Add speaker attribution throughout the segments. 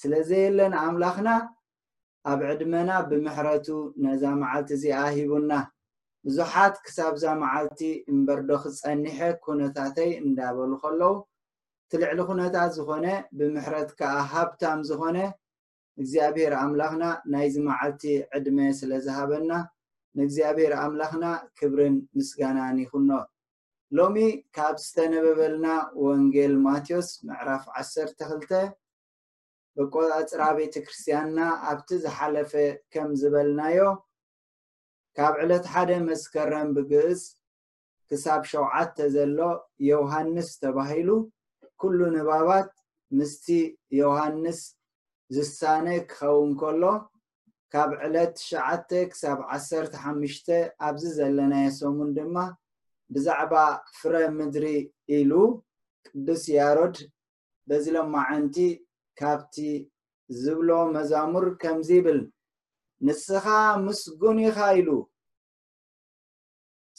Speaker 1: ስለ ዘየለ ንኣምላኽና ኣብ ዕድመና ብምሕረቱ ነዛ መዓልቲ እዚኣ ሂቡና። ብዙሓት ክሳብዛ መዓልቲ እምበርዶ ክጸኒሐ ኩነታተይ እንዳበሉ ከለዉ እቲ ልዕሊ ኩነታት ዝኾነ ብምሕረት ከኣ ሃብታም ዝኾነ እግዚኣብሔር ኣምላኽና ናይዚ መዓልቲ ዕድመ ስለ ዝሃበና ንእግዚኣብሔር ኣምላኽና ክብርን ምስጋናን ይኹኖ። ሎሚ ካብ ዝተነበበልና ወንጌል ማቴዎስ ምዕራፍ ዓሰርተ ክልተ በቆጻጽራ ቤተ ክርስቲያንና ኣብቲ ዝሓለፈ ከም ዝበልናዮ ካብ ዕለት ሓደ መስከረም ብግእዝ ክሳብ ሸውዓተ ዘሎ ዮውሃንስ ተባሂሉ ኩሉ ንባባት ምስቲ ዮውሃንስ ዝሳነ ክኸውን ከሎ ካብ ዕለት ትሽዓተ ክሳብ ዓሰርተ ሓሙሽተ ኣብዚ ዘለናዮ ሰሙን ድማ ብዛዕባ ፍረ ምድሪ ኢሉ ቅዱስ ያሮድ በዚ ሎማዓንቲ ካብቲ ዝብሎ መዛሙር ከምዚ ይብል ንስኻ ምስጉን ኢኻ ኢሉ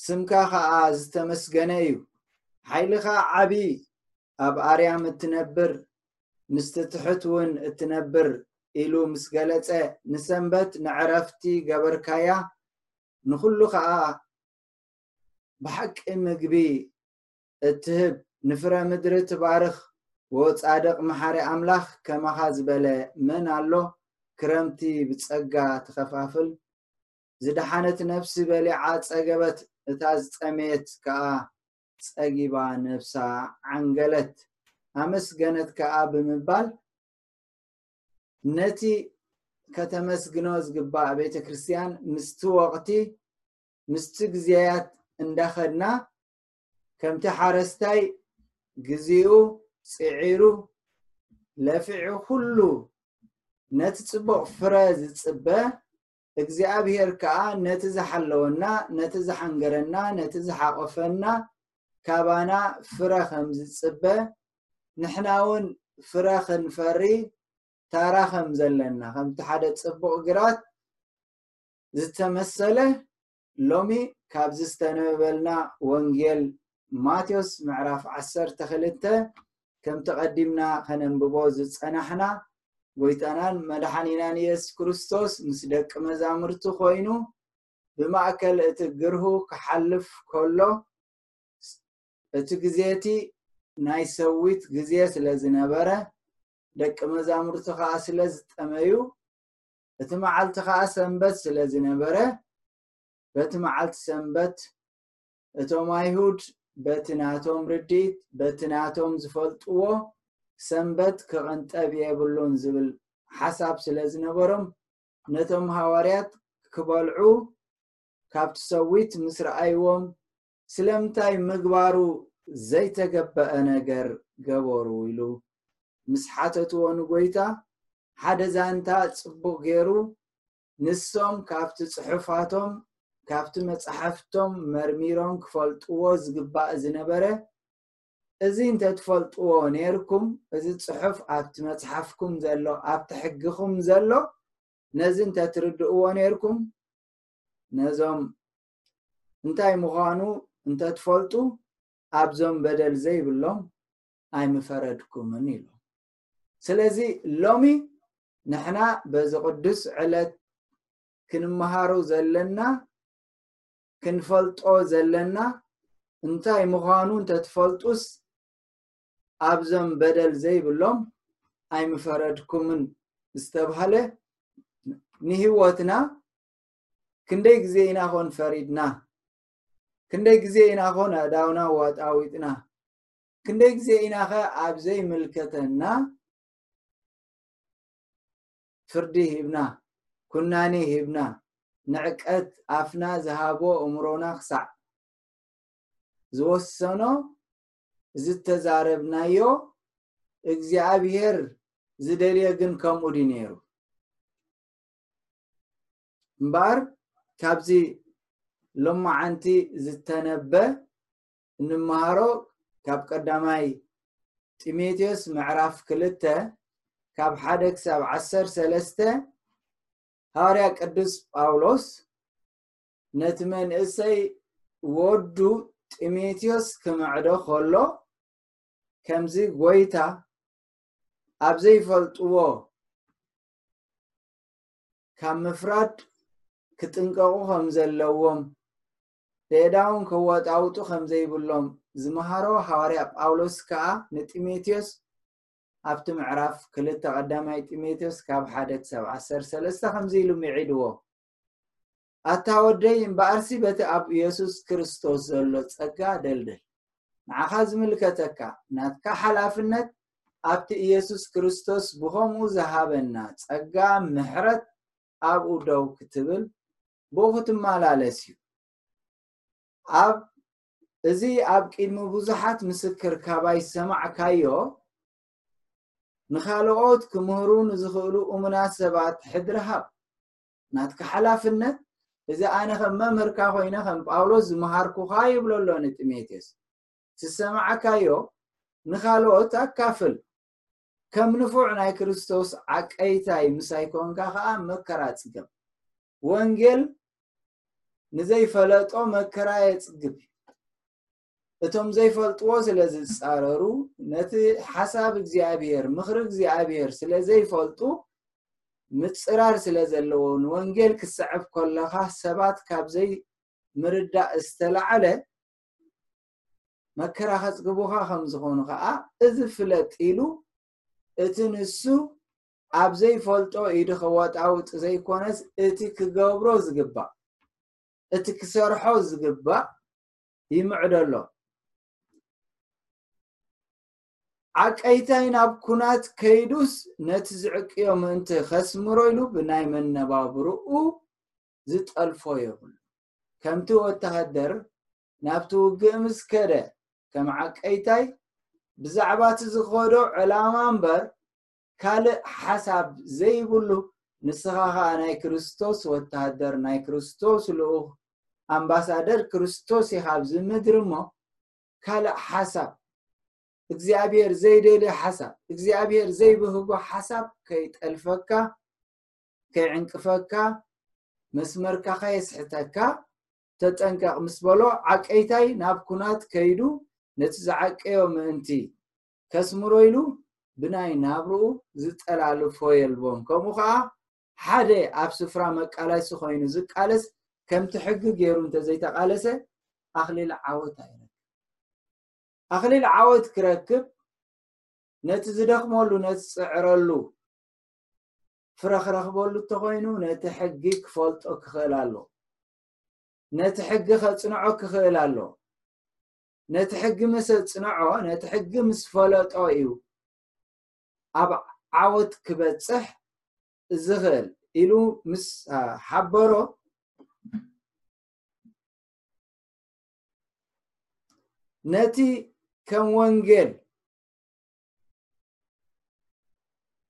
Speaker 1: ስምካ ከኣ ዝተመስገነ እዩ ሓይልኻ ዓቢ ኣብ ኣርያም እትነብር ምስቲ ትሕት እውን እትነብር ኢሉ ምስ ገለጸ ንሰንበት ንዕረፍቲ ገበርካያ ንኹሉ ከኣ ብሓቂ ምግቢ እትህብ ንፍረ ምድሪ ትባርኽ ወጻድቕ መሓሪ ኣምላኽ ከማኻ ዝበለ መን ኣሎ ክረምቲ ብጸጋ ትኸፋፍል ዝደሓነት ነፍሲ በሊዓ ጸገበት፣ እታ ዝጠመየት ከኣ ጸጊባ ነፍሳ ዓንገለት፣ ኣመስገነት ከኣ ብምባል ነቲ ከተመስግኖ ዝግባእ ቤተ ክርስቲያን ምስቲ ወቕቲ ምስቲ ግዜያት እንዳኸድና ከምቲ ሓረስታይ ግዜኡ ጽዒሩ ለፊዑ ኩሉ ነቲ ጽቡቕ ፍረ ዝጽበ እግዚኣብሄር ከኣ ነቲ ዝሓለወና፣ ነቲ ዝሓንገረና፣ ነቲ ዝሓቖፈና ካባና ፍረ ከም ዝጽበ ንሕና እውን ፍረ ክንፈሪ ታራ ከም ዘለና ከምቲ ሓደ ጽቡቕ ግራት ዝተመሰለ ሎሚ ካብዚ ዝተነበበልና ወንጌል ማቴዎስ ምዕራፍ ዓሰርተ ክልተ ከምቲ ቀዲምና ከነንብቦ ዝጸናሕና ጎይታናን መድሓኒናን የሱስ ክርስቶስ ምስ ደቂ መዛሙርቲ ኮይኑ ብማእከል እቲ ግርሁ ክሓልፍ ከሎ እቲ ግዜ እቲ ናይ ሰዊት ግዜ ስለ ዝነበረ ደቂ መዛሙርቲ ከዓ ስለ ዝጠመዩ እቲ መዓልቲ ኸኣ ሰንበት ስለ ዝነበረ፣ በቲ መዓልቲ ሰንበት እቶም ኣይሁድ በቲ ናቶም ርድኢት፣ በቲ ናቶም ዝፈልጥዎ ሰንበት ክቕንጠብ የብሉን ዝብል ሓሳብ ስለ ዝነበሮም፣ ነቶም ሃዋርያት ክበልዑ ካብቲ ሰዊት ምስ ረኣይዎም ስለምንታይ ምግባሩ ዘይተገበኣ ነገር ገበሩ ኢሉ ምስ ሓተትዎ ንጎይታ ሓደ ዛንታ ጽቡቕ ገይሩ ንሶም ካብቲ ጽሑፋቶም ካብቲ መጻሕፍቶም መርሚሮም ክፈልጥዎ ዝግባእ ዝነበረ እዚ እንተ ትፈልጥዎ ነይርኩም እዚ ጽሑፍ ኣብቲ መጽሓፍኩም ዘሎ ኣብቲ ሕግኹም ዘሎ ነዚ እንተ ትርድእዎ ነይርኩም ነዞም እንታይ ምዃኑ እንተትፈልጡ ኣብዞም በደል ዘይብሎም ኣይምፈረድኩምን ኢሉ ስለዚ ሎሚ ንሕና በዚ ቅዱስ ዕለት ክንመሃሩ ዘለና ክንፈልጦ ዘለና እንታይ ምዃኑ እንተትፈልጡስ ኣብዞም በደል ዘይብሎም ኣይምፈረድኩምን ዝተብሃለ ንህይወትና ክንደይ ግዜ ኢና ኾን ፈሪድና ክንደይ ግዜ ኢና ኾን ኣእዳውና ዋጣዊጥና ክንደይ ግዜ ኢና ኸ ኣብ ዘይምልከተና ፍርዲ ሂብና ኩናኔ ሂብና ንዕቀት ኣፍና ዝሃቦ እምሮና ክሳዕ ዝወሰኖ ዝተዛረብናዮ እግዚኣብሄር ዝደልየ ግን ከምኡ ድዩ ነይሩ እምበኣር ካብዚ ሎማዓንቲ ዝተነበ እንመሃሮ ካብ ቀዳማይ ጢሞቴዎስ ምዕራፍ ክልተ ካብ ሓደ ክሳብ ዓሰር ሰለስተ ሃዋርያ ቅዱስ ጳውሎስ ነቲ መንእሰይ ወዱ ጢሞቴዎስ ክምዕዶ ከሎ ከምዚ ጎይታ ኣብ ዘይፈልጥዎ ካብ ምፍራድ ክጥንቀቑ ከም ዘለዎም ብኤዳውን ከወጣውጡ ከም ዘይብሎም ዝመሃሮ ሃዋርያ ጳውሎስ ከኣ ንጢሞቴዎስ ኣብቲ ምዕራፍ ክልተ ቀዳማይ ጢሞቴዎስ ካብ ሓደ ክሳብ ዓሰርተ ሰለስተ ከምዚ ኢሉ ምዒድዎ ኣታ ወደይ እምበኣርሲ በቲ ኣብ የሱስ ክርስቶስ ዘሎ ጸጋ ደልድል ንዓኻ ዝምልከተካ ናትካ ሓላፍነት ኣብቲ ኢየሱስ ክርስቶስ ብኸምኡ ዝሃበና ጸጋ ምሕረት ኣብኡ ደው ክትብል ብኡ ክትመላለስ እዩ ኣብ እዚ ኣብ ቅድሚ ብዙሓት ምስክር ካባይ ሰማዕካዮ ንኻልኦት ክምህሩ ንዝኽእሉ እሙናት ሰባት ሕድሪ ሃብ ናትካ ሓላፍነት እዚ ኣነ ከም መምህርካ ኮይነ ከም ጳውሎስ ዝመሃርኩኻ ይብሎ ኣሎ ንጢሞቴዎስ ዝሰማዕካዮ ንኻልኦት ኣካፍል ከም ንፉዕ ናይ ክርስቶስ ዓቀይታይ ምሳይ ኮንካ ከዓ መከራ ጽገብ ወንጌል ንዘይፈለጦ መከራ የጽግብ እዩ እቶም ዘይፈልጥዎ ስለ ዝፃረሩ ነቲ ሓሳብ እግዚኣብሔር ምኽሪ እግዚኣብሔር ስለ ዘይፈልጡ ምፅራር ስለ ዘለዎ ንወንጌል ክስዕብ ከለኻ ሰባት ካብ ዘይምርዳእ ዝተላዕለ መከራ ከፅግቡኻ ከም ዝኾኑ ከዓ እዚ ፍለጥ ኢሉ እቲ ንሱ ኣብ ዘይፈልጦ ኢዱ ከወጣውጥ ዘይኮነስ እቲ ክገብሮ ዝግባእ እቲ ክሰርሖ ዝግባእ ይምዕዶ ኣሎ ዓቀይታይ ናብ ኩናት ከይዱስ ነቲ ዝዕቅዮ ምእንቲ ከስምሮ ኢሉ ብናይ መነባብርኡ ዝጠልፎ የብሉ ከምቲ ወተሃደር ናብቲ ውግእ ምስ ከደ ከም ዓቀይታይ ብዛዕባ እቲ ዝኸዶ ዕላማ እምበር ካልእ ሓሳብ ዘይብሉ ንስኻ ከኣ ናይ ክርስቶስ ወተሃደር ናይ ክርስቶስ ልኡኽ ኣምባሳደር ክርስቶስ ኢኻ ኣብዚ ምድሪ እሞ ካልእ ሓሳብ እግዚኣብሔር ዘይደልዮ ሓሳብ እግዚኣብሔር ዘይብህጎ ሓሳብ ከይጠልፈካ ከይዕንቅፈካ መስመርካ ከየስሕተካ ተጠንቀቕ ምስ በሎ ዓቀይታይ ናብ ኩናት ከይዱ ነቲ ዝዓቀዮ ምእንቲ ከስምሮ ኢሉ ብናይ ናብርኡ ዝጠላልፎ የልቦን። ከምኡ ከኣ ሓደ ኣብ ስፍራ መቃላሲ ኮይኑ ዝቃለስ ከምቲ ሕጊ ገይሩ እንተዘይተቃለሰ ኣኽሊል ዓወት ኣይረክብ። ኣኽሊል ዓወት ክረክብ ነቲ ዝደኽመሉ ነቲ ዝፅዕረሉ ፍረ ክረኽበሉ እንተኮይኑ ነቲ ሕጊ ክፈልጦ ክኽእል ኣሎ ነቲ ሕጊ ከፅንዖ ክኽእል ኣሎ ነቲ ሕጊ ምስ ኣጽንዖ ነቲ ሕጊ ምስ ፈለጦ እዩ ኣብ ዓወት ክበጽሕ ዝኽእል ኢሉ ምስ ሓበሮ ነቲ ከም ወንጌል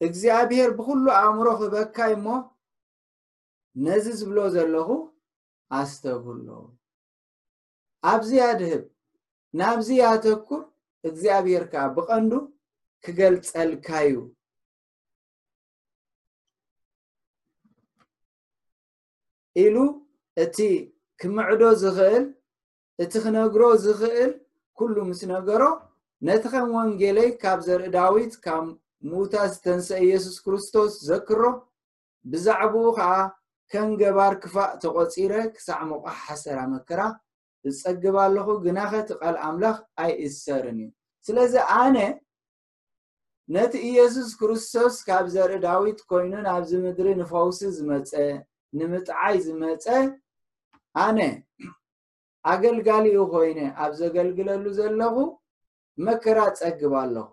Speaker 1: እግዚኣብሔር ብኩሉ ኣእምሮ ክበካ እሞ ነዚ ዝብሎ ዘለኹ ኣስተብህሎ ኣብዚ ኣድህብ ናብዚ ኣተኩር እግዚኣብሔር ከዓ ብቐንዱ ክገልጸልካ እዩ ኢሉ እቲ ክምዕዶ ዝኽእል እቲ ክነግሮ ዝኽእል ኩሉ ምስ ነገሮ ነቲ ከም ወንጌለይ ካብ ዘርኢ ዳዊት ካብ ምውታ ዝተንስአ ኢየሱስ ክርስቶስ ዘክሮ ብዛዕብኡ ከኣ ከም ገባር ክፋእ ተቖጺረ ክሳዕ ምቛሕ ሓሰራ መከራ እጸግብ ኣለኹ፣ ግናኸ እቲ ቃል ኣምላኽ ኣይእሰርን'ዩ። ስለዚ ኣነ ነቲ ኢየሱስ ክርስቶስ ካብ ዘርኢ ዳዊት ኮይኑ ናብዚ ምድሪ ንፈውሲ ዝመጸ ንምጥዓይ ዝመጸ ኣነ ኣገልጋሊኡ ኮይነ ኣብ ዘገልግለሉ ዘለኹ መከራ ጸግብ ኣለኹ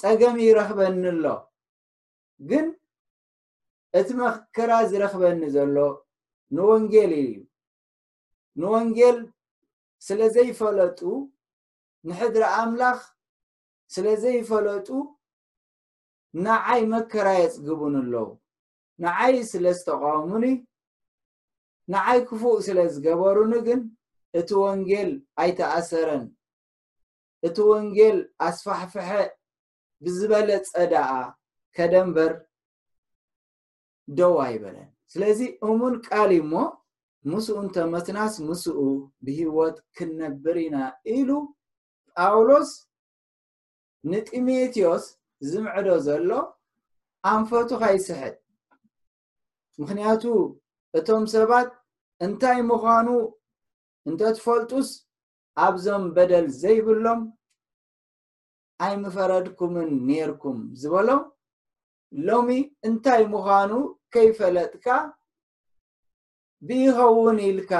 Speaker 1: ጸገም ይረኽበኒ ኣሎ ግን እቲ መከራ ዝረኽበኒ ዘሎ ንወንጌል እዩ ንወንጌል ስለ ዘይፈለጡ ንሕድሪ ኣምላኽ ስለ ዘይፈለጡ ንዓይ መከራ የፅግቡን ኣለዉ ንዓይ ስለ ዝተቃወሙኒ ንዓይ ክፉእ ስለ ዝገበሩኒ ግን እቲ ወንጌል ኣይተኣሰረን እቲ ወንጌል ኣስፋሕፍሐ ብዝበለፀ ደኣ ከደንበር ደው ኣይበለን ስለዚ እሙን ቃል እሞ ምስኡ እንተመትናስ ምስኡ ብህይወት ክንነብር ኢና ኢሉ ጳውሎስ ንጢሞቴዎስ ዝምዕዶ ዘሎ ኣንፈቱ ካይስሕት ምክንያቱ እቶም ሰባት እንታይ ምዃኑ እንተትፈልጡስ ኣብዞም በደል ዘይብሎም ኣይምፈረድኩምን ኔርኩም ዝበሎ ሎሚ እንታይ ምዃኑ ከይፈለጥካ ብይኸውን ኢልካ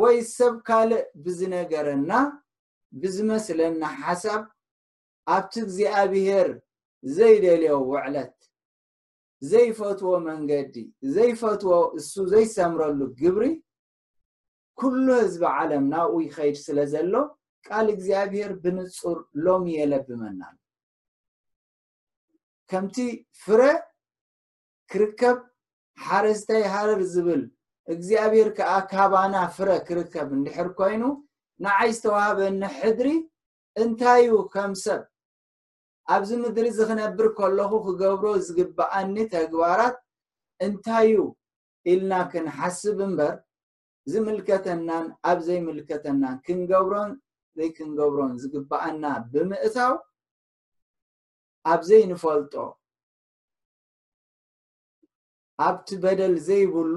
Speaker 1: ወይ ሰብ ካልእ ብዝነገረና ብዝመስለና ሓሳብ ኣብቲ እግዚኣብሄር ዘይደልዮ ውዕለት ዘይፈትዎ መንገዲ ዘይፈትዎ እሱ ዘይሰምረሉ ግብሪ ኩሉ ህዝቢ ዓለም ናብኡ ይኸይድ ስለ ዘሎ ቃል እግዚኣብሔር ብንጹር ሎሚ የለብመና ኣሎ ከምቲ ፍረ ክርከብ ሓረስታይ ሃረር ዝብል እግዚኣብሔር ከዓ ካባና ፍረ ክርከብ እንድሕር ኮይኑ ንዓይ ዝተዋህበኒ ሕድሪ እንታዩ ከም ሰብ ኣብዚ ምድሪ እዚ ክነብር ከለኹ ክገብሮ ዝግብኣኒ ተግባራት እንታዩ ኢልና ክንሓስብ እምበር ዝምልከተናን ኣብ ዘይምልከተናን ክንገብሮን ዘይክንገብሮን ዝግብኣና ብምእታው ኣብ ዘይንፈልጦ ኣብቲ በደል ዘይብሉ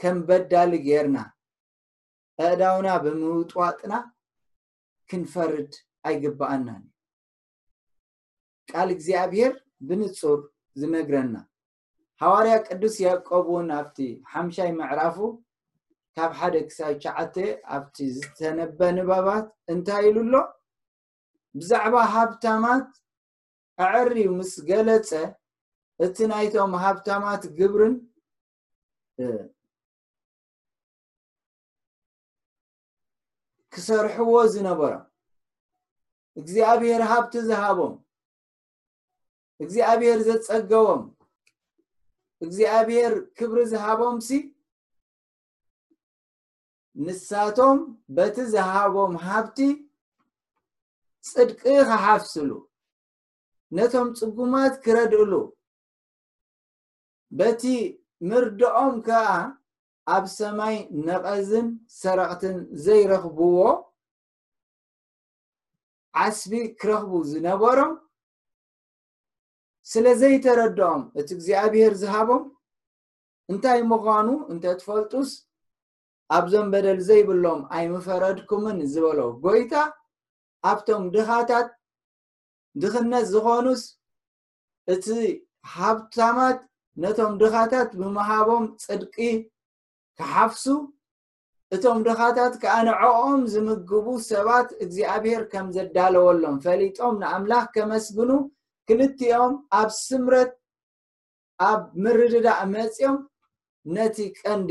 Speaker 1: ከም በዳሊ ጌርና ኣእዳውና ብምውጥዋጥና ክንፈርድ ኣይግብኣናን ቃል እግዚኣብሔር ብንጹር ዝነግረና ሃዋርያ ቅዱስ ያዕቆብ እውን ኣብቲ ሓምሻይ ምዕራፉ ካብ ሓደ ክሳብ ሸዓተ ኣብቲ ዝተነበ ንባባት እንታይ ኢሉ ኣሎ ብዛዕባ ሃብታማት ኣዐርዩ ምስ ገለጸ እቲ ናይቶም ሃብታማት ግብርን ክሰርሕዎ ዝነበሮም እግዚኣብሔር ሃብቲ ዝሃቦም እግዚኣብሔር ዘጸገቦም እግዚኣብሔር ክብሪ ዝሃቦምሲ ንሳቶም በቲ ዝሃቦም ሃብቲ ጽድቂ ክሓፍስሉ ነቶም ጽጉማት ክረድእሉ በቲ ምርድኦም ከዓ ኣብ ሰማይ ነቐዝን ሰረቕትን ዘይረኽብዎ ዓስቢ ክረኽቡ ዝነበሮም ስለ ዘይተረድኦም እቲ እግዚኣብሄር ዝሃቦም እንታይ ምዃኑ እንተትፈልጡስ ኣብዞም በደል ዘይብሎም ኣይምፈረድኩምን ዝበሎ ጎይታ ኣብቶም ድኻታት ድኽነት ዝኾኑስ እቲ ሃብታማት ነቶም ድኻታት ብምሃቦም ፅድቂ ክሓፍሱ እቶም ድኻታት ከኣ ንዕኦም ዝምግቡ ሰባት እግዚኣብሔር ከም ዘዳለወሎም ፈሊጦም ንኣምላኽ ከመስግኑ ክልቲኦም ኣብ ስምረት ኣብ ምርድዳእ መፅኦም ነቲ ቀንዲ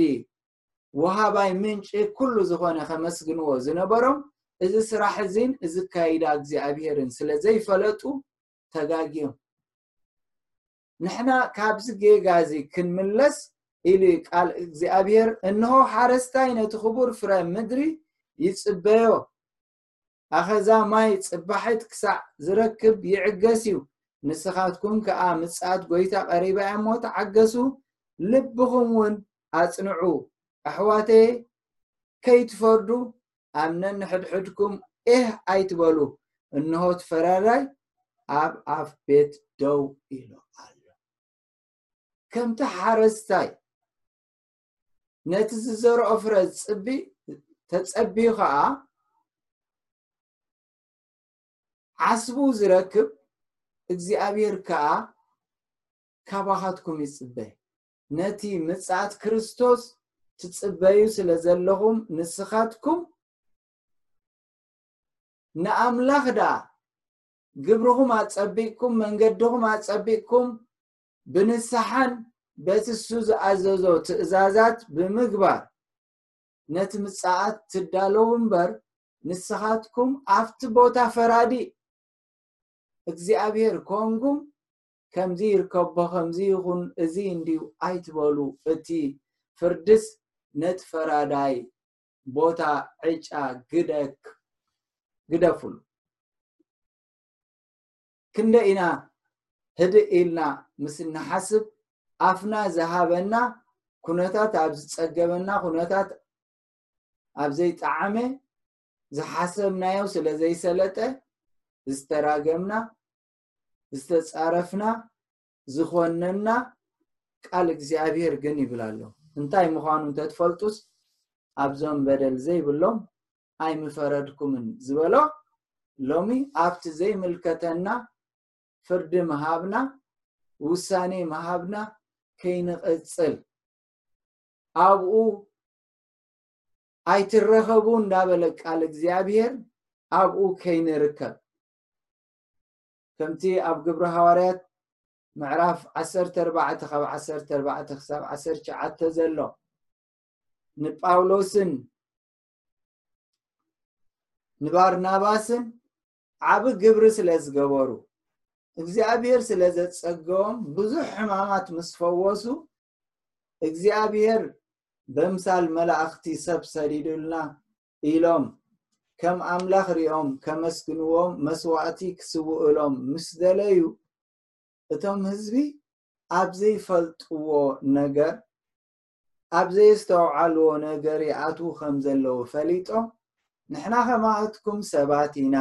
Speaker 1: ወሃባይ ምንጪ ኩሉ ዝኾነ ከመስግንዎ ዝነበሮም እዚ ስራሕ እዚን እዚ ካይዳ እግዚኣብሔርን ስለ ዘይፈለጡ ተጋጊዮም ንሕና ካብዚ ጌጋ እዚ ክንምለስ ኢሉ እዩ ቃል እግዚኣብሄር እንሆ ሓረስታይ ነቲ ክቡር ፍረ ምድሪ ይጽበዮ ኣኸዛ ማይ ጽባሒት ክሳዕ ዝረክብ ይዕገስ እዩ ንስኻትኩም ከኣ ምጽኣት ጎይታ ቀሪባ እያ እሞ ተዓገሱ ልብኹም እውን ኣጽንዑ ኣሕዋተይ ከይትፈርዱ ኣብ ነንሕድሕድኩም ኤህ ኣይትበሉ፣ እንሆ እቲ ፈራዳይ ኣብ ኣፍ ቤት ደው ኢሉ ኣሎ። ከምቲ ሓረስታይ ነቲ ዝዘርኦ ፍረ ዝጽቢ ተጸብዩ ኸኣ ዓስቡ ዝረክብ እግዚኣብሔር ከኣ ካባኻትኩም ይጽበ ነቲ ምጽኣት ክርስቶስ ትጽበዩ ስለ ዘለኹም ንስኻትኩም ንኣምላኽ ደኣ ግብርኹም ኣጸቢቕኩም መንገድኹም ኣጸቢቕኩም ብንስሓን በቲ እሱ ዝኣዘዞ ትእዛዛት ብምግባር ነቲ ምጽኣት ትዳለዉ እምበር ንስኻትኩም ኣብቲ ቦታ ፈራዲ እግዚኣብሄር ኮንኩም ከምዚ ይርከቦ ከምዚ ይኹን እዚ እንድዩ ኣይትበሉ እቲ ፍርድስ ነቲ ፈራዳይ ቦታ ዕጫ ግደ ግደፍሉ ክንደይ ኢና ህድእ ኢልና ምስ እንሓስብ ኣፍና ዝሃበና ኩነታት ኣብ ዝፀገበና ኩነታት ኣብ ዘይጠዓመ ዝሓሰብናዮ ስለ ዘይሰለጠ ዝተራገምና ዝተፃረፍና ዝኾነና ቃል እግዚኣብሔር ግን ይብል ኣሎ እንታይ ምዃኑ እንተትፈልጡስ ኣብዞም በደል ዘይብሎም ኣይምፈረድኩምን ዝበሎ ሎሚ ኣብቲ ዘይምልከተና ፍርዲ ምሃብና ውሳኔ ምሃብና ከይንቕፅል ኣብኡ ኣይትረኸቡ እንዳበለ ቃል እግዚኣብሔር ኣብኡ ከይንርከብ ከምቲ ኣብ ግብሪ ሃዋርያት ምዕራፍ ዓሰርተ ኣርባዕተ ካብ ዓሰርተ ኣርባዕተ ክሳብ ዓሰርተ ትሽዓተ ዘሎ ንጳውሎስን ንባርናባስን ዓብ ግብሪ ስለ ዝገበሩ እግዚኣብሔር ስለ ዘጸገዎም ብዙሕ ሕማማት ምስ ፈወሱ እግዚኣብሔር በምሳል መላእኽቲ ሰብ ሰዲዱልና ኢሎም ከም ኣምላኽ ሪኦም ከመስግንዎም መስዋእቲ ክስውእሎም ምስ ደለዩ እቶም ህዝቢ ኣብ ዘይፈልጥዎ ነገር ኣብ ዘየስተውዓልዎ ነገር ይኣትዉ ከም ዘለዉ ፈሊጦም ንሕና ከማትኩም ሰባት ኢና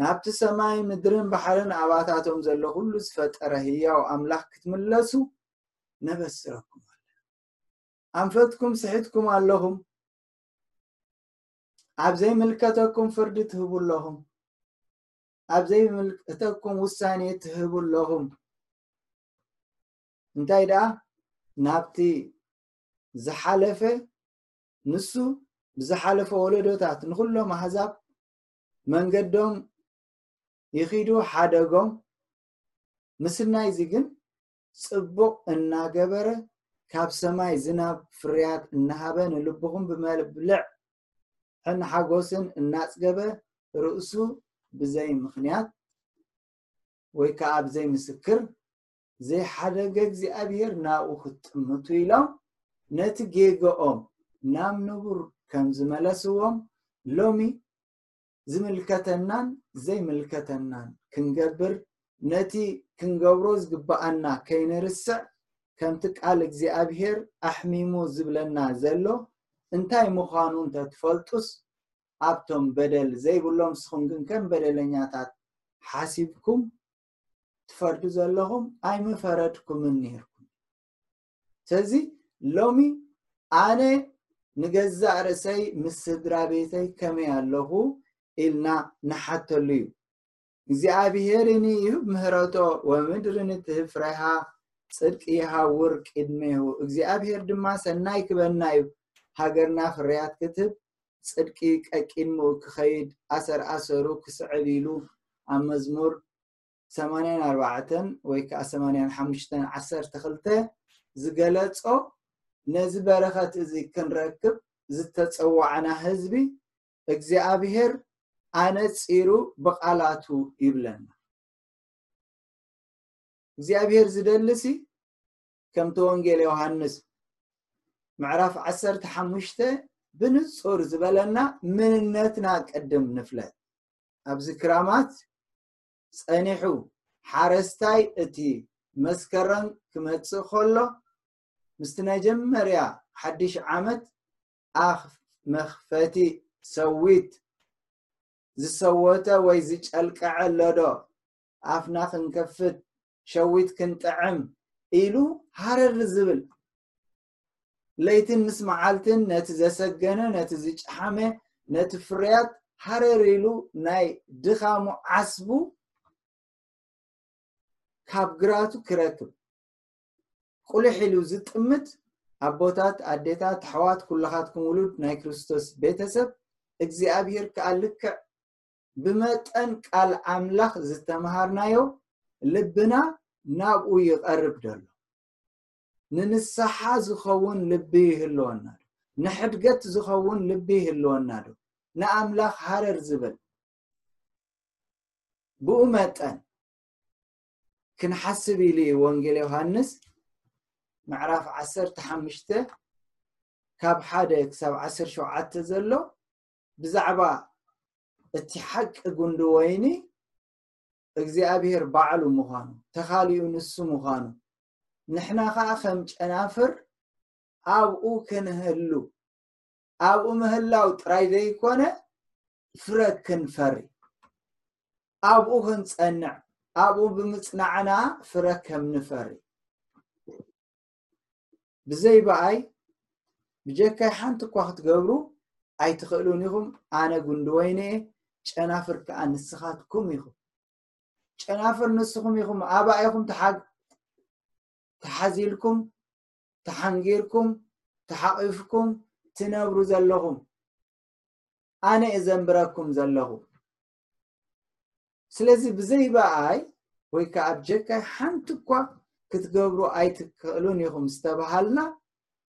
Speaker 1: ናብቲ ሰማይ ምድርን ባሕርን ኣባታቶም ዘሎ ኩሉ ዝፈጠረ ህያው ኣምላኽ ክትምለሱ ነበስረኩም ኣለ ኣንፈትኩም ስሒትኩም ኣለኹም ኣብ ዘይምልከተኩም ፍርዲ ትህቡ ኣለኹም ኣብ ዘይምልከተኩም ውሳኔ ትህቡ ኣለኹም እንታይ ደኣ ናብቲ ዝሓለፈ ንሱ ብዝሓለፈ ወለዶታት ንኩሎም ኣህዛብ መንገዶም ይኺዱ ሓደጎም ምስናይ እዚ ግን ጽቡቕ እናገበረ ካብ ሰማይ ዝናብ ፍርያት እናሃበ ንልብኹም ብመብልዕ ሕን ሓጎስን እናጽገበ ርእሱ ብዘይ ምኽንያት ወይ ከዓ ብዘይ ምስክር ዘይሓደገ እግዚኣብሔር ናብኡ ክትጥምቱ ኢሎም ነቲ ጌገኦም ናብ ንቡር ከም ዝመለስዎም ሎሚ ዝምልከተናን ዘይምልከተናን ክንገብር ነቲ ክንገብሮ ዝግብኣና ከይንርስዕ ከምቲ ቃል እግዚኣብሄር ኣሕሚሙ ዝብለና ዘሎ እንታይ ምዃኑ እንተትፈልጡስ ኣብቶም በደል ዘይብሎም ንስኹም ግን ከም በደለኛታት ሓሲብኩም ትፈርዱ ዘለኹም ኣይምፈረድኩምን ነይርኩም ስለዚ ሎሚ ኣነ ንገዛእ ርእሰይ ምስ ስድራ ቤተይ ከመይ ኣለኹ ኢልና ንሓተሉ እዩ እግዚኣብሔር ንይህብ ምህረቶ ወምድሪ ንትህብ ፍሬሃ ጽድቂ ይሃውር ቅድሜሁ እግዚኣብሔር ድማ ሰናይ ክበና እዩ ሃገርና ፍርያት ክትህብ ጽድቂ ቀቂድሙ ክኸይድ ኣሰር ኣሰሩ ክስዕብ ኢሉ ኣብ መዝሙር ሰማንያን ኣርባዕተን ወይ ከዓ ሰማንያን ሓሙሽተን ዓሰርተ ክልተ ዝገለፆ ነዚ በረኸት እዚ ክንረክብ ዝተፀዋዕና ህዝቢ እግዚኣብሔር ኣነፂሩ ብቃላቱ ይብለና እግዚኣብሔር ዝደልሲ ከምቲ ወንጌል ዮሃንስ ምዕራፍ ዓሰርተ ሓሙሽተ ብንፁር ዝበለና ምንነትና ቅድም ንፍለጥ ኣብዚ ክራማት ጸኒሑ ሓረስታይ እቲ መስከረም ክመጽእ ከሎ ምስቲ መጀመርያ ሓድሽ ዓመት ኣፍ መኽፈቲ ሰዊት ዝሰወተ ወይ ዝጨልቀዐ ኣሎዶ ኣፍና ክንከፍት ሸዊት ክንጥዕም ኢሉ ሃረር ዝብል ለይትን ምስ መዓልትን ነቲ ዘሰገነ ነቲ ዝጨሓመ ነቲ ፍርያት ሃረር ኢሉ ናይ ድኻሙ ዓስቡ ካብ ግራቱ ክረክብ ቁልሕ ኢሉ ዝጥምት ኣቦታት ኣዴታት ኣሕዋት ኩላኻትኩም ውሉድ ናይ ክርስቶስ ቤተሰብ እግዚኣብሄር ከዓ ልክዕ ብመጠን ቃል ኣምላኽ ዝተምሃርናዮ ልብና ናብኡ ይቐርብ ደሎ ንንስሓ ዝኸውን ልቢ ይህልወና ዶ? ንሕድገት ዝኸውን ልቢ ይህልወና ዶ? ንኣምላኽ ሃረር ዝብል ብኡ መጠን ክንሓስብ ኢሉ እዩ ወንጌል ዮሃንስ ምዕራፍ ዓሰርተ ሓሙሽተ ካብ ሓደ ክሳብ ዓሰርተ ሸውዓተ ዘሎ ብዛዕባ እቲ ሓቂ ጉንዲ ወይኒ እግዚኣብሄር ባዕሉ ምዃኑ ተኻሊኡ ንሱ ምዃኑ ንሕና ከዓ ከም ጨናፍር ኣብኡ ክንህሉ ኣብኡ ምህላው ጥራይ ዘይኮነ ፍረ ክንፈሪ ኣብኡ ክንፀንዕ ኣብኡ ብምፅናዕና ፍረ ከም ንፈሪ ብዘይ በኣይ ብጀካይ ሓንቲ እኳ ክትገብሩ ኣይትኽእሉን ኢኹም ኣነ ጉንዲ ወይነ ጨናፍር ከዓ ንስኻትኩም ኢኹም ጨናፍር ንስኹም ኢኹም ኣባኢኹም ተሓዚልኩም ተሓንጊርኩም ተሓቂፍኩም ትነብሩ ዘለኹም ኣነ እየ ዘንብረኩም ዘለኹ ስለዚ ብዘይ በኣይ ወይ ከዓ ኣብጀካይ ሓንቲ እኳ ክትገብሩ ኣይትክእሉን ኢኹም ዝተባሃልና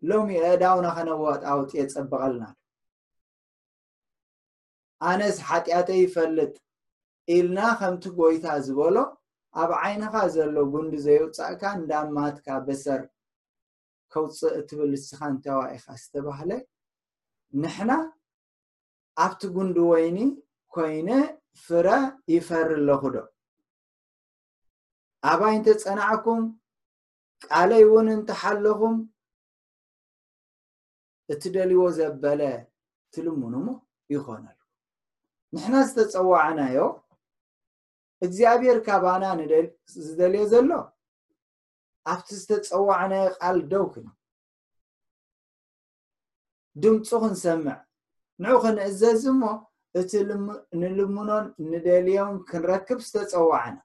Speaker 1: ሎሚ ኣእዳውና ከነዋጣውጥ የፀብቐልና ኣነስ ሓጢኣተ ይፈልጥ ኢልና ከምቲ ጎይታ ዝበሎ ኣብ ዓይንኻ ዘሎ ጉንዲ ዘየውፃእካ እንዳማትካ በሰር ከውፅእ እትብል እስኻ እንተዋ ኢኻ ዝተባህለ ንሕና ኣብቲ ጉንዲ ወይኒ ኮይነ ፍረ ይፈሪ ኣለኹዶ ኣባይ እንተፀናዕኩም ቃለይ እውን እንተሓለኹም እትደልዎ ዘበለ ትልምኑ እሞ ይኾነሉ ንሕና ዝተፀዋዕናዮ እግዚኣብሔር ካባና ዝደልዮ ዘሎ ኣብቲ ዝተፀዋዕናዮ ቃል ደው ክን ድምፁ ክንሰምዕ ንዑ ክንእዘዝ እሞ እቲ ንልምኖን ንደልዮን ክንረክብ ዝተፀዋዕና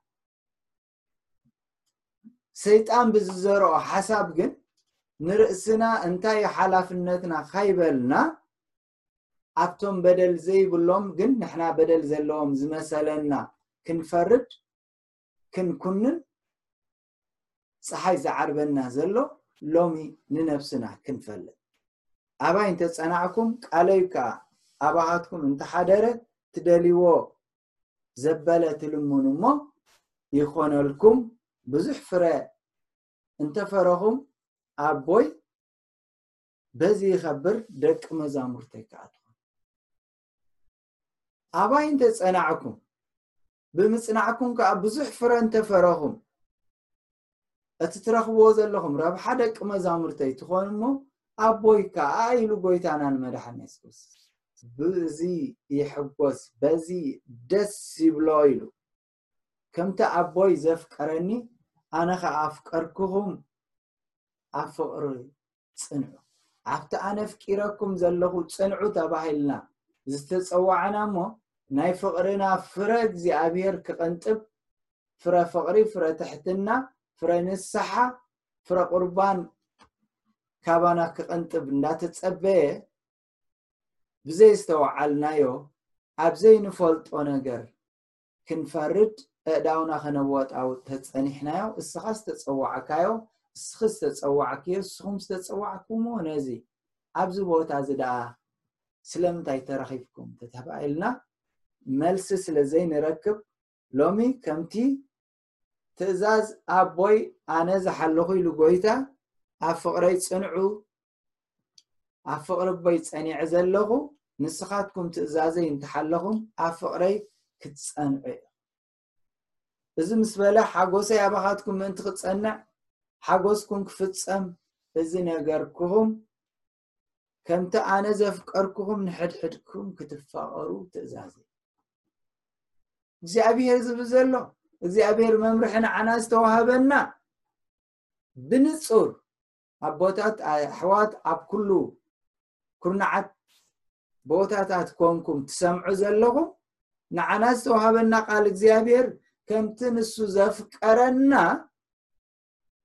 Speaker 1: ሰይጣን ብዝዘርኦ ሓሳብ ግን ንርእስና እንታይ እዩ ሓላፍነትና ካይበልና ኣብቶም በደል ዘይብሎም ግን ንሕና በደል ዘለዎም ዝመሰለና ክንፈርድ ክንኩንን ፀሓይ ዝዓርበና ዘሎ ሎሚ ንነብስና ክንፈልጥ ኣባይ እንተፀናዕኩም ቃለይ ከዓ ኣባኻትኩም እንተሓደረ ትደልይዎ ዘበለ ትልምኑ እሞ ይኾነልኩም ብዙሕ ፍረ እንተፈረኹም ኣቦይ በዚ ይኸብር ደቂ መዛሙርተይ ከዓ ትኾኑ ኣባይ እንተፀናዕኩም ብምጽናዕኩም ከኣ ብዙሕ ፍረ እንተ ፈረኹም እቲ ትረኽብዎ ዘለኹም ረብሓ ደቂ መዛሙርተይ ትኾኑ እሞ ኣቦይ ከኣ ኢሉ ጎይታና ንመድሓን የሱስ ክርስቶስ ብእዚ ይሕጎስ በዚ ደስ ይብሎ ኢሉ ከምቲ ኣቦይ ዘፍቀረኒ ኣነ ከዓ ኣፍቀርክኹም ኣብ ፍቕሪ ጽንዑ ኣብቲ ኣነ ኣፍቂረኩም ዘለኹ ጽንዑ ተባሂልና ዝተጸዋዕና እሞ ናይ ፍቕርና ፍረ እግዚኣብሔር ክቐንጥብ ፍረ ፍቕሪ ፍረ ትሕትና ፍረ ንስሓ ፍረ ቁርባን ካባና ክቐንጥብ እንዳተጸበየ ብዘይስተውዓልናዮ ኣብ ዘይንፈልጦ ነገር ክንፈርድ ኣእዳውና ከነዋጣውጥ ተጸኒሕናዮ፣ እስኻ ዝተጸዋዕካዮ፣ እስኺ ዝተጸዋዕክዮ፣ እስኹም ዝተጸዋዕኩምዎ ነዚ፣ ኣብዚ ቦታ እዚ ደኣ ስለምንታይ ተረኺብኩም ተተባኢልና መልሲ ስለ ዘይንረክብ ሎሚ ከምቲ ትእዛዝ ኣቦይ ኣነ ዝሓለኹ ኢሉ ጎይታ ኣብ ፍቕረይ ፅንዑ ኣብ ፍቕሪ ኣቦይ ፀኒዐ ዘለኹ ንስኻትኩም ትእዛዘይ እንተሓለኹም ኣብ ፍቕረይ ክትፀንዑ እዩ እዚ ምስ በለ ሓጎሰይ ኣባኻትኩም ምእንቲ ክፀንዕ ሓጎስኩም ክፍፀም እዚ ነገርኩም ከምቲ ኣነ ዘፍቀርኩኹም ንሕድሕድኩም ክትፋቐሩ ትእዛዘ እግዚኣብሄር ዝብል ዘሎ እግዚኣብሄር መምርሒ ንዓና ዝተዋህበና ብንፁር ኣቦታት ኣሕዋት ኣብ ኩሉ ኩርናዓት ቦታታት ኮንኩም ትሰምዑ ዘለኹም ንዓና ዝተዋህበና ቃል እግዚኣብሄር ከምቲ ንሱ ዘፍቀረና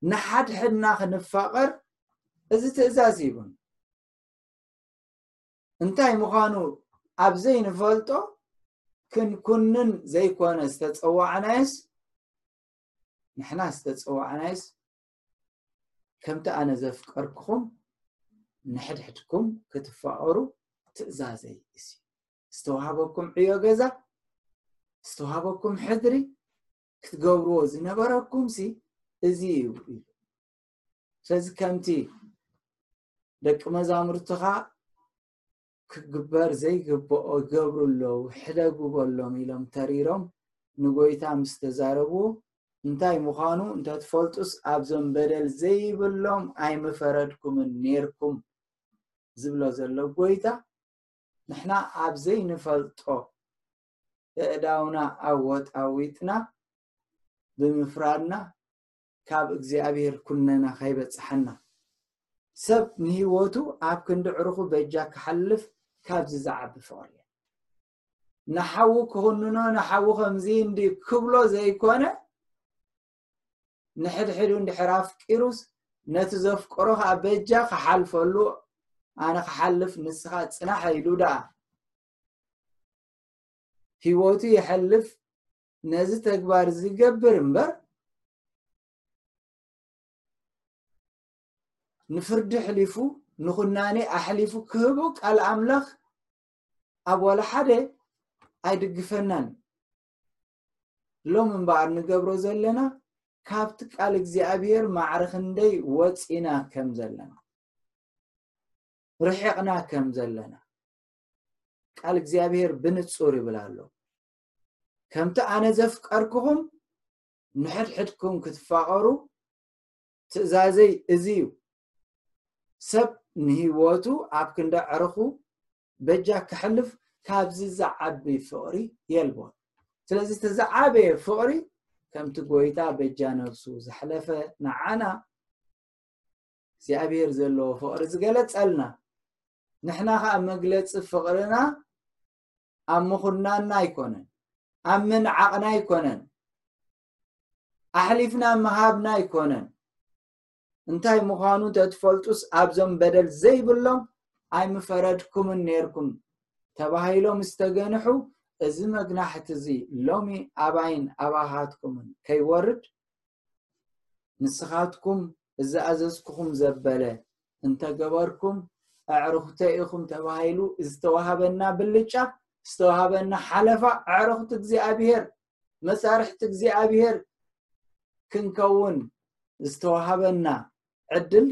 Speaker 1: ንሓድሕድና ክንፋቐር እዚ ትእዛዝ ይብን እንታይ ምዃኑ ኣብ ዘይንፈልጦ ክንኩንን ዘይኮነ ዝተፀዋዕናየስ ንሕና ዝተፀዋዕናየስ ከምቲ ኣነ ዘፍቀርኩኹም ንሕድሕድኩም ክትፋቐሩ ትእዛዘይ እዚ ዝተዋሃበኩም ዕዮ ገዛ ዝተዋሃበኩም ሕድሪ ትገብርዎ ዝነበረኩም ሲ እዚ እዩ ኢሉ ስለዚ ከምቲ ደቂ መዛሙርትኻ ክግበር ዘይግብኦ ይገብሩ ኣለዉ ሕደጉ በሎም ኢሎም ተሪሮም ንጎይታ ምስ ተዛረብዎ እንታይ ምዃኑ እንተትፈልጡስ ኣብዞም በደል ዘይብሎም ኣይምፈረድኩምን ነርኩም ዝብሎ ዘሎ ጎይታ ንሕና ኣብ ዘይንፈልጦ የእዳውና ኣወጣዊጥና ብምፍራድና ካብ እግዚኣብሔር ኩነና ከይበፅሐና ሰብ ንህይወቱ ኣብ ክንዲ ዕርኹ በጃ ክሓልፍ ካብዚ ዝዓቢ ፍቕሪ እዩ ንሓዉ ክኹንኖ ንሓዉ ከምዚ እንዲ ክብሎ ዘይኮነ ንሕድሕዱ እንድሕር ኣፍቂሩስ ነቲ ዘፍቅሮ ከዓ በጃ ክሓልፈሉ ኣነ ክሓልፍ ንስኻ ፅናሕ ኢሉ ደኣ ህይወቱ የሕልፍ ነዚ ተግባር ዝገብር እምበር ንፍርዲ ሕሊፉ ንኹናኔ ኣሕሊፉ ክህቦ ቃል ኣምላኽ ኣብ ዋላ ሓደ ኣይድግፈናን ሎም እምበኣር ንገብሮ ዘለና ካብቲ ቃል እግዚኣብሄር ማዕረ ክንደይ ወፂና ከም ዘለና ርሒቕና ከም ዘለና ቃል እግዚኣብሔር ብንጹር ይብል ኣሎ ከምቲ ኣነ ዘፍቀርክኹም ንሕድሕድኩም ክትፋቐሩ ትእዛዘይ እዚ እዩ ሰብ ንህይወቱ ኣብ ክንዲ ዕርኹ በጃ ክሕልፍ ካብዚ ዝዓቢ ፍቕሪ የልቦን ስለዚ እቲ ዝዓበየ ፍቕሪ ከምቲ ጎይታ በጃ ነብሱ ዘሕለፈ ንዓና እግዚኣብሔር ዘለዎ ፍቕሪ ዝገለጸልና ንሕና ከዓ መግለፂ ፍቕርና ኣብ ምኹናና ኣይኮነን ኣብ ምንዓቕና ኣይኮነን ኣሕሊፍና ምሃብና ኣይኮነን እንታይ ምዃኑ እንተትፈልጡስ ኣብዞም በደል ዘይብሎም ኣይምፈረድኩምን ነርኩም ተባሂሎም ዝተገንሑ እዚ መግናሕቲ እዚ ሎሚ ኣባይን ኣባኻትኩምን ከይወርድ ንስኻትኩም እዝኣዘዝኩኹም ዘበለ እንተ ገበርኩም ኣዕርኹተይ ኢኹም ተባሂሉ ዝተዋህበና ብልጫ ዝተዋህበና ሓለፋ ኣዕርኹቲ እግዚኣብሄር መሳርሕቲ እግዚኣብሄር ክንከውን ዝተዋህበና ዕድል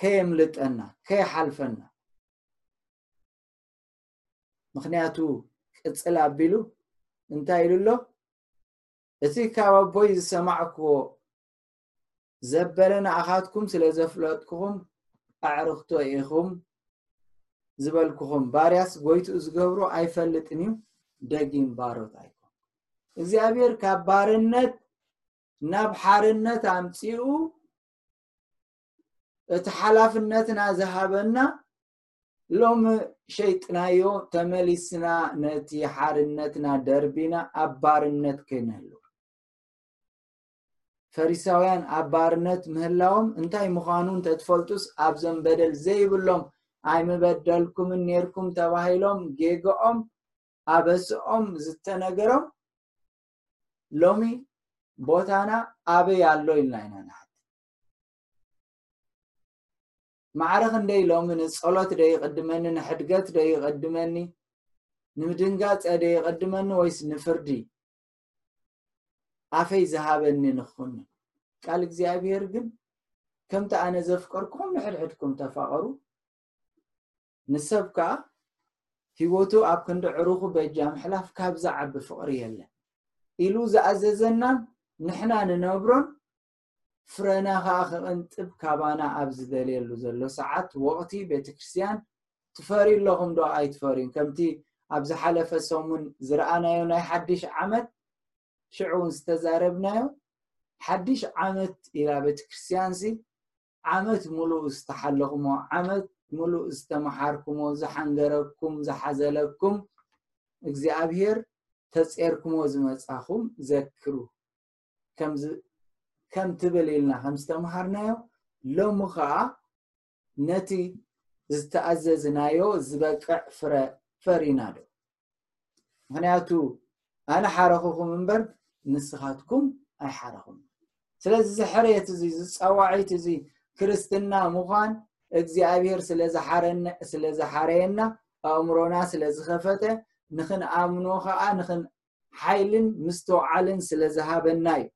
Speaker 1: ከየምልጠና ከይሓልፈና ምክንያቱ ቅፅል ኣቢሉ እንታይ ኢሉ ኣሎ እቲ ካብ ኣቦይ ዝሰማዕክዎ ዘበለ ንኣኻትኩም ስለ ዘፍለጥኩኹም ኣዕርኽቶ ኢኹም ዝበልኩኹም ባርያስ ጎይትኡ ዝገብሮ ኣይፈልጥን እዩ ደጊም ባሮት ኣይኮን እግዚኣብሔር ካብ ባርነት ናብ ሓርነት ኣምፂኡ እቲ ሓላፍነትና ዝሃበና ሎም ሸይጥናዮ ተመሊስና ነቲ ሓርነትና ደርቢና ኣብ ባርነት ከይነሉ ፈሪሳውያን ኣብ ባርነት ምህላዎም እንታይ ምዃኑ እንተትፈልጡስ ኣብዞም በደል ዘይብሎም ኣይምበደልኩምን ነርኩም ተባሂሎም ጌገኦም ኣበስኦም ዝተነገሮም ሎሚ ቦታና ኣበይ ኣሎ ኢልና ኢና ንሓት ማዕረ ክንደይ ሎሚ ንጸሎት ዶ ይቕድመኒ ንሕድገት ዶ ይቕድመኒ ንምድንጋጸ ዶ ይቕድመኒ ወይስ ንፍርዲ ኣፈይ ዝሃበኒ ንኽኹን ቃል እግዚኣብሔር ግን ከምቲ ኣነ ዘፍቀርኩም ንሕድሕድኩም ተፋቐሩ ንሰብ ከዓ ህይወቱ ኣብ ክንዲ ዕሩኹ በጃ ምሕላፍ ካብ ዝዓቢ ፍቕሪ የለን ኢሉ ዝኣዘዘናን ንሕና ንነብሮን ፍረና ከኣ ክቕንጥብ ካባና ኣብ ዝደልየሉ ዘሎ ሰዓት ወቕቲ ቤተክርስትያን ትፈርዩ ኣለኹም ዶ ኣይትፈርዩን ከምቲ ኣብ ዝሓለፈ ሰሙን ዝረኣናዮ ናይ ሓድሽ ዓመት ሽዑ እውን ዝተዛረብናዮ ሓድሽ ዓመት ኢላ ቤተክርስትያንሲ ዓመት ሙሉእ ዝተሓለኹሞ ዓመት ሙሉእ ዝተመሓርኩሞ ዝሓንገረኩም ዝሓዘለኩም እግዚኣብሄር ተጼርኩሞ ዝመጻኹም ዘክሩ ከም ትብል ኢልና ከም ዝተምሃርናዮ ሎሚ ከዓ ነቲ ዝተኣዘዝናዮ ዝበቅዕ ፍረ ፈሪና ዶ ምክንያቱ ኣነ ሓረኹኹም እምበር ንስኻትኩም ኣይሓረኹም ስለዚ እዚ ሕርየት እዚ ዝፀዋዒት እዚ ክርስትና ምዃን እግዚኣብሔር ስለዝሓረየና ኣእምሮና ስለዝኸፈተ ንክንኣምኖ ከዓ ሓይልን ምስትውዓልን ስለ ዝሃበና እዩ።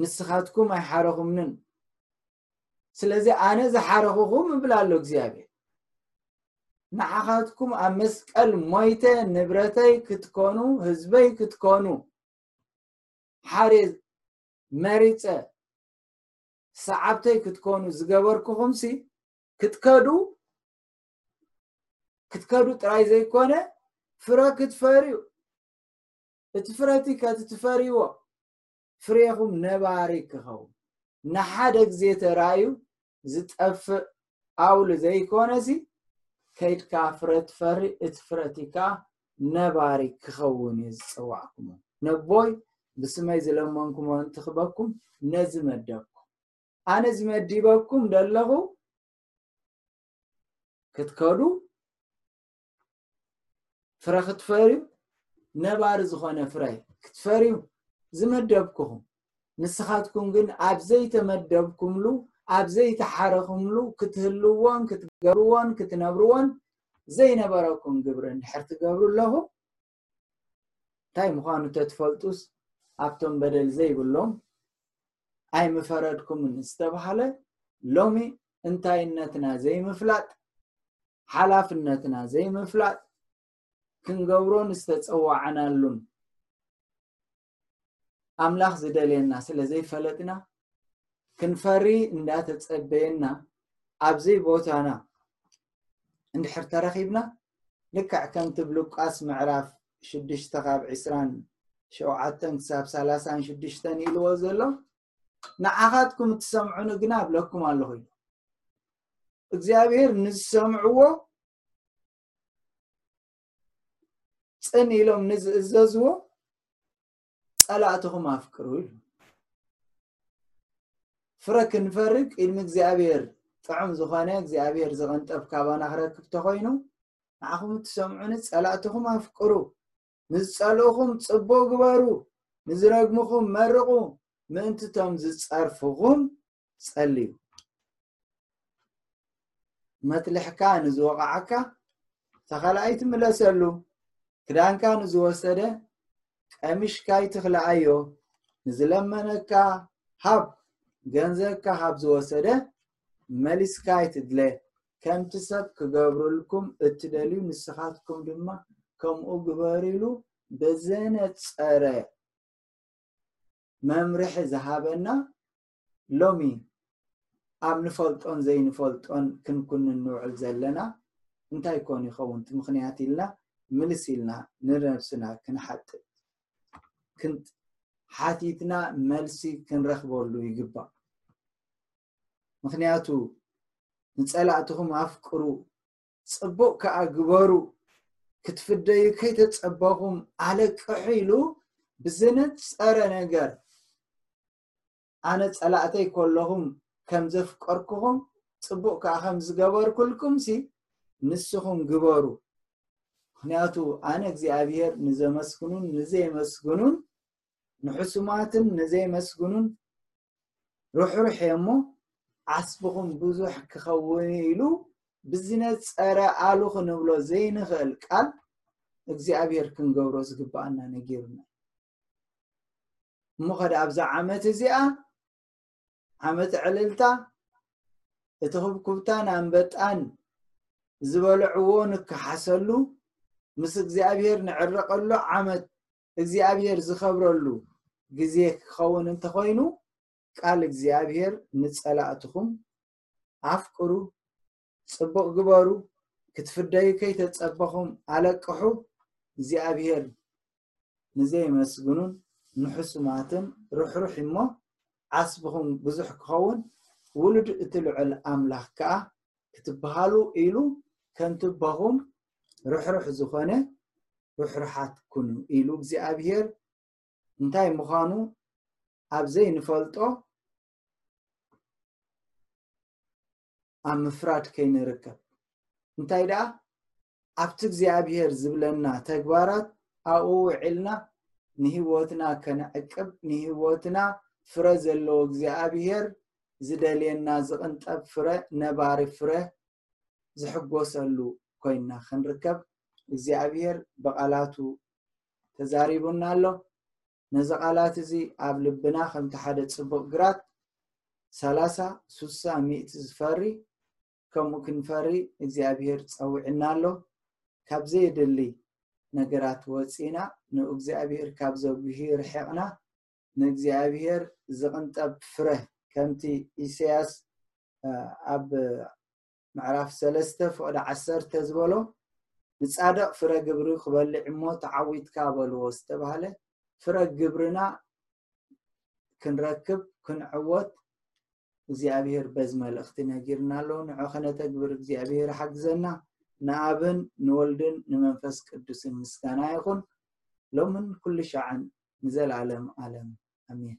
Speaker 1: ንስኻትኩም ኣይሓረኹምንን ስለዚ ኣነ ዝሓረኹኹም እብል ኣሎ እግዚኣብሔር ንዓኻትኩም ኣብ መስቀል ሞይተ ንብረተይ ክትኮኑ ህዝበይ ክትኮኑ ሓሬ መሪፀ ሰዓብተይ ክትኮኑ ዝገበርኩኹምሲ ክትከዱ ክትከዱ ጥራይ ዘይኮነ ፍረ ክትፈርዩ እቲ ፍረቲ ከቲ ትፈርይዎ ፍሬኹም ነባሪ ክኸውን ንሓደ ግዜ ተራእዩ ዝጠፍእ ኣውሊ ዘይኮነ ሲ ከይድካ ፍረ ትፈሪ እቲ ፍረቲ ከዓ ነባሪ ክኸውን እዩ ዝፅዋዕኩሞ ነቦይ ብስመይ ዝለመንኩሞ እንትኽበኩም ነዚ መደብኩም ኣነ ዝመዲበኩም ደለኹ ክትከዱ ፍረ ክትፈርዩ ነባሪ ዝኾነ ፍረ ክትፈርዩ ዝመደብኩኹም ንስኻትኩም ግን ኣብ ዘይተመደብኩምሉ ኣብ ዘይተሓረኹምሉ ክትህልዎን ክትገብርዎን ክትነብርዎን ዘይነበረኩም ግብሪ እንድሕር ትገብሩ ኣለኹም እንታይ ምዃኑ ተትፈልጡስ ኣብቶም በደል ዘይብሎም ኣይምፈረድኩምን ዝተባሃለ ሎሚ እንታይነትና ዘይምፍላጥ ሓላፍነትና ዘይምፍላጥ ክንገብሮን ዝተፀዋዕናሉን ኣምላኽ ዝደልየና ስለ ዘይፈለጥና ክንፈሪ እንዳተጸበየና ኣብዘይ ቦታና እንድሕር ተረኺብና ልክዕ ከምቲ ብሉቃስ ምዕራፍ ሽዱሽተ ካብ ዕስራን ሸውዓተን ክሳብ ሰላሳን ሽዱሽተን ኢልዎ ዘሎ ንዓኻትኩም እትሰምዑኑ ግና ኣብለኩም ኣለኹ ኢሉ እግዚኣብሄር ንዝሰምዕዎ ጽን ኢሎም ንዝእዘዝዎ ጸላእትኹም ኣፍቅሩ ኢሉ ፍረ ክንፈሪ ቅድሚ እግዚኣብሔር ጥዑም ዝኾነ እግዚኣብሔር ዝቐንጠብ ካባና ክረክብ ተኾይኑ ንዓኹም እትሰምዑኒ ጸላእትኹም ኣፍቅሩ ንዝጸልእኹም ጽቦ ግበሩ ንዝረግምኹም መርቑ ምእንቲ እቶም ዝጸርፍኹም ጸልዩ መጥልሕካ ንዝወቃዓካ ተኸላኣይ ትምለሰሉ ክዳንካ ንዝወሰደ ቀሚሽካይ ትኽላኣዮ ንዝለመነካ ሃብ ገንዘብካ ሃብ ዝወሰደ መሊስካይ ትድለ ከምቲ ሰብ ክገብርልኩም እትደልዩ ንስኻትኩም ድማ ከምኡ ግበሪሉ ብዘነፀረ መምርሒ ዝሃበና ሎሚ ኣብ ንፈልጦን ዘይንፈልጦን ክንኩንን ንውዕል ዘለና እንታይ ኮን ይኸውን እቲ ምኽንያት ኢልና ምልስ ኢልና ንነብስና ክንሓትት ሓቲትና መልሲ ክንረክበሉ ይግባእ ምክንያቱ ንፀላእትኹም ኣፍቅሩ ፅቡቅ ከዓ ግበሩ ክትፍደዩ ከይተፀበኹም ኣለቅሑ ኢሉ ብዝነፀረ ነገር ኣነ ጸላእተይ ከለኹም ከም ዘፍቀርኩኹም ጽቡቅ ከኣ ከም ዝገበርኩልኩምሲ ንስኹም ግበሩ ምክንያቱ ኣነ እግዚኣብሄር ንዘመስግኑን ንዘይመስግኑን ንሕሱማትን ንዘይመስግኑን ርሕሩሕ እየ እሞ ዓስብኹም ብዙሕ ክኸውን ኢሉ ብዝነፀረ ኣሉ ክንብሎ ዘይንኽእል ቃል እግዚኣብሄር ክንገብሮ ዝግባኣና ነጊሩና እሞ ከደ ኣብዛ ዓመት እዚኣ ዓመት ዕልልታ እቲ ክብኩብታን ኣንበጣን ዝበልዕዎ ንከሓሰሉ ምስ እግዚኣብሄር ንዕረቐሉ ዓመት እግዚኣብሄር ዝኸብረሉ ግዜ ክኸውን እንተኾይኑ ቃል እግዚኣብሄር ንፀላእትኹም ኣፍቅሩ ጽቡቅ ግበሩ ክትፍደዩ ከይተጸበኹም ኣለቅሑ እግዚኣብሄር ንዘይመስግኑን ንሕሱማትን ርሕሩሕ እሞ ዓስብኹም ብዙሕ ክኸውን ውሉድ እቲ ልዑል ኣምላኽ ከኣ ክትበሃሉ ኢሉ ከንትበኹም ርሕሩሕ ዝኾነ ርሕሩሓት ኩኑ ኢሉ እግዚኣብሄር እንታይ ምዃኑ ኣብ ዘይንፈልጦ ኣብ ምፍራድ ከይንርከብ እንታይ ደኣ ኣብቲ እግዚኣብሄር ዝብለና ተግባራት ኣብኡ ውዒልና ንህይወትና ከነዕቅብ ንህይወትና ፍረ ዘለዎ እግዚኣብሄር ዝደልየና ዝቕንጠብ ፍረ ነባሪ ፍረ ዝሕጎሰሉ ኮይና ክንርከብ እግዚኣብሄር ብቓላቱ ተዛሪቡና ኣሎ ነዚ ቃላት እዚ ኣብ ልብና ከምቲ ሓደ ጽቡቅ ግራት ሰላሳ ሱሳ ሚእቲ ዝፈሪ ከምኡ ክንፈሪ እግዚኣብሄር ጸዊዕና ኣሎ ካብ ዘየድሊ ነገራት ወጺና ንእግዚኣብሄር ካብ ዘጉሂ ርሒቅና ንእግዚኣብሄር ዝቅንጠብ ፍረ ከምቲ ኢሰያስ ኣብ ምዕራፍ ሰለስተ ፍቕዲ ዓሰርተ ዝበሎ ንጻድቕ ፍረ ግብሪ ክበልዕ እሞ ተዓዊትካ በልዎ ዝተባህለ ፍረ ግብርና ክንረክብ ክንዕወት እግዚኣብሔር በዝ መልእኽቲ ነጊርና ኣሎ ንዑ ከነተግብር እግዚኣብሔር ሓግዘና ንኣብን ንወልድን ንመንፈስ ቅዱስን ምስጋና ይኹን ሎምን ኩሉ ሻዕን ንዘለኣለም ኣለም ኣሜን